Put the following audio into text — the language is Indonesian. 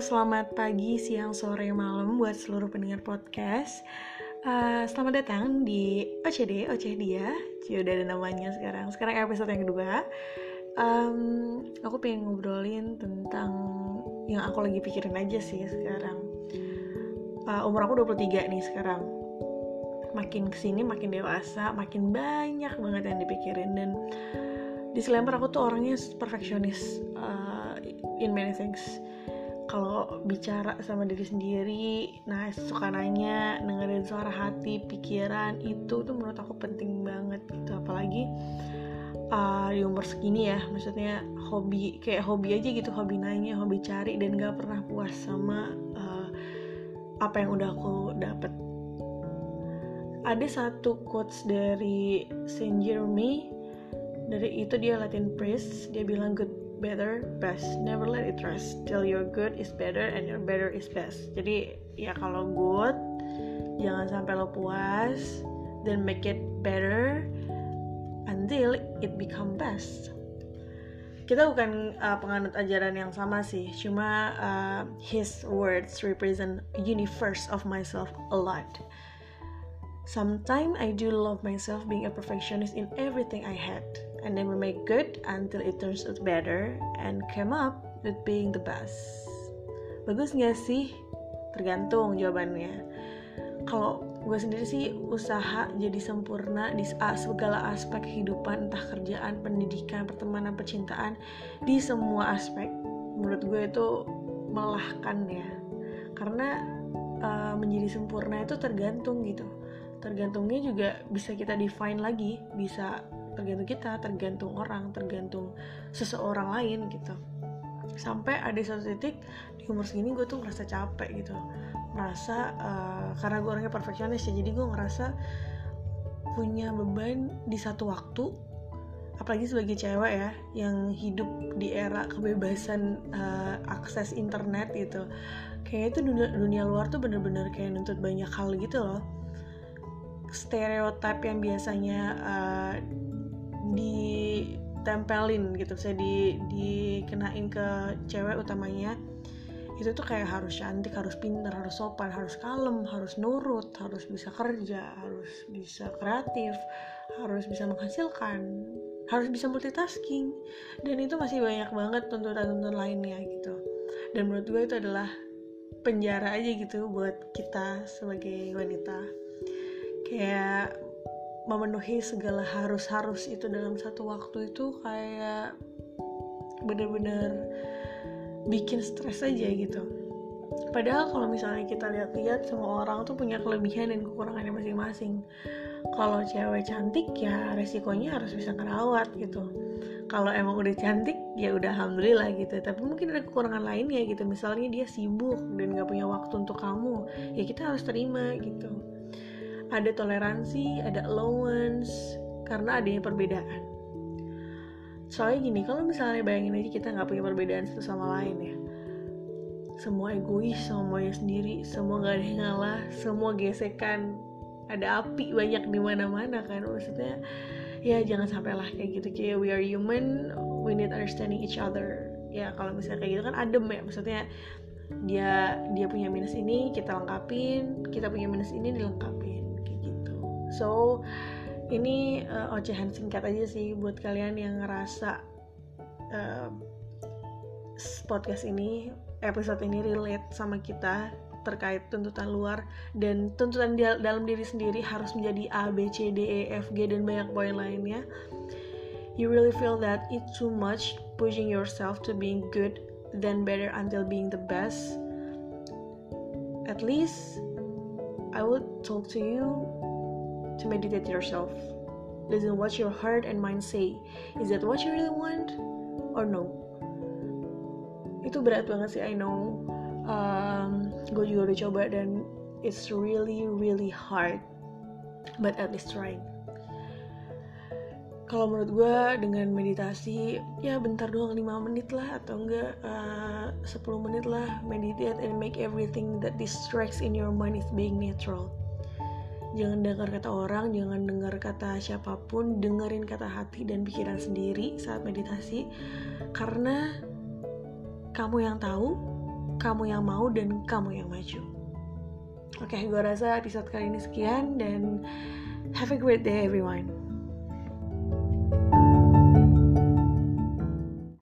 selamat pagi, siang, sore, malam buat seluruh pendengar podcast. Uh, selamat datang di OCD, OCD dia. Cie udah ada namanya sekarang. Sekarang episode yang kedua. Um, aku pengen ngobrolin tentang yang aku lagi pikirin aja sih sekarang. Uh, umur aku 23 nih sekarang. Makin ke sini makin dewasa, makin banyak banget yang dipikirin dan disclaimer aku tuh orangnya perfeksionis uh, in many things kalau bicara sama diri sendiri nah suka nanya dengerin suara hati pikiran itu tuh menurut aku penting banget gitu. Apalagi uh, di umur segini ya maksudnya hobi kayak hobi aja gitu hobi nanya hobi cari dan gak pernah puas sama uh, apa yang udah aku dapet. Ada satu quotes dari Saint Jeremy dari itu dia Latin priest dia bilang good better best. Never let it rest. Till your good is better and your better is best. Jadi ya kalau good jangan sampai lo puas then make it better until it become best. Kita bukan uh, penganut ajaran yang sama sih. Cuma uh, his words represent universe of myself a lot. Sometimes I do love myself being a perfectionist in everything I had and then we make good until it turns out better and came up with being the best. Bagus nggak sih? Tergantung jawabannya. Kalau gue sendiri sih usaha jadi sempurna di segala aspek kehidupan entah kerjaan, pendidikan, pertemanan, percintaan di semua aspek. Menurut gue itu melelahkan ya. Karena uh, menjadi sempurna itu tergantung gitu. Tergantungnya juga bisa kita define lagi, bisa tergantung kita tergantung orang tergantung seseorang lain gitu. Sampai ada satu titik di umur segini gue tuh ngerasa capek gitu. Merasa uh, karena gue orangnya perfeksionis ya jadi gue ngerasa punya beban di satu waktu apalagi sebagai cewek ya yang hidup di era kebebasan uh, akses internet gitu. Kayak itu dunia, dunia luar tuh bener-bener kayak nuntut banyak hal gitu loh. Stereotip yang biasanya uh, ditempelin gitu saya di dikenain ke cewek utamanya itu tuh kayak harus cantik, harus pintar, harus sopan, harus kalem, harus nurut, harus bisa kerja, harus bisa kreatif, harus bisa menghasilkan, harus bisa multitasking, dan itu masih banyak banget tuntutan-tuntutan lainnya gitu. Dan menurut gue itu adalah penjara aja gitu buat kita sebagai wanita. Kayak memenuhi segala harus-harus itu dalam satu waktu itu kayak bener-bener bikin stres aja gitu. Padahal kalau misalnya kita lihat-lihat semua orang tuh punya kelebihan dan kekurangannya masing-masing. Kalau cewek cantik ya resikonya harus bisa ngerawat gitu. Kalau emang udah cantik ya udah alhamdulillah gitu. Tapi mungkin ada kekurangan lainnya gitu. Misalnya dia sibuk dan gak punya waktu untuk kamu ya kita harus terima gitu ada toleransi, ada allowance, karena adanya perbedaan. Soalnya gini, kalau misalnya bayangin aja kita nggak punya perbedaan satu sama lain ya. Semua egois, semuanya sendiri, semua gak ada yang ngalah, semua gesekan, ada api banyak di mana-mana kan. Maksudnya ya jangan sampai lah kayak gitu kayak we are human, we need understanding each other. Ya kalau misalnya kayak gitu kan adem ya, maksudnya dia dia punya minus ini kita lengkapin, kita punya minus ini dilengkapin so ini uh, ocehan singkat aja sih buat kalian yang ngerasa uh, podcast ini episode ini relate sama kita terkait tuntutan luar dan tuntutan di dalam diri sendiri harus menjadi A, B, C, D, E, F, G dan banyak poin lainnya. You really feel that it's too much pushing yourself to being good, then better until being the best. At least I would talk to you to meditate yourself. Listen what your heart and mind say. Is that what you really want or no? Itu berat banget sih, I know. Um, gue juga udah coba dan it's really really hard, but at least trying. Kalau menurut gue dengan meditasi ya bentar doang 5 menit lah atau enggak uh, 10 menit lah meditate and make everything that distracts in your mind is being natural jangan dengar kata orang, jangan dengar kata siapa pun, dengerin kata hati dan pikiran sendiri saat meditasi, karena kamu yang tahu kamu yang mau dan kamu yang maju. Oke gue rasa episode kali ini sekian dan have a great day everyone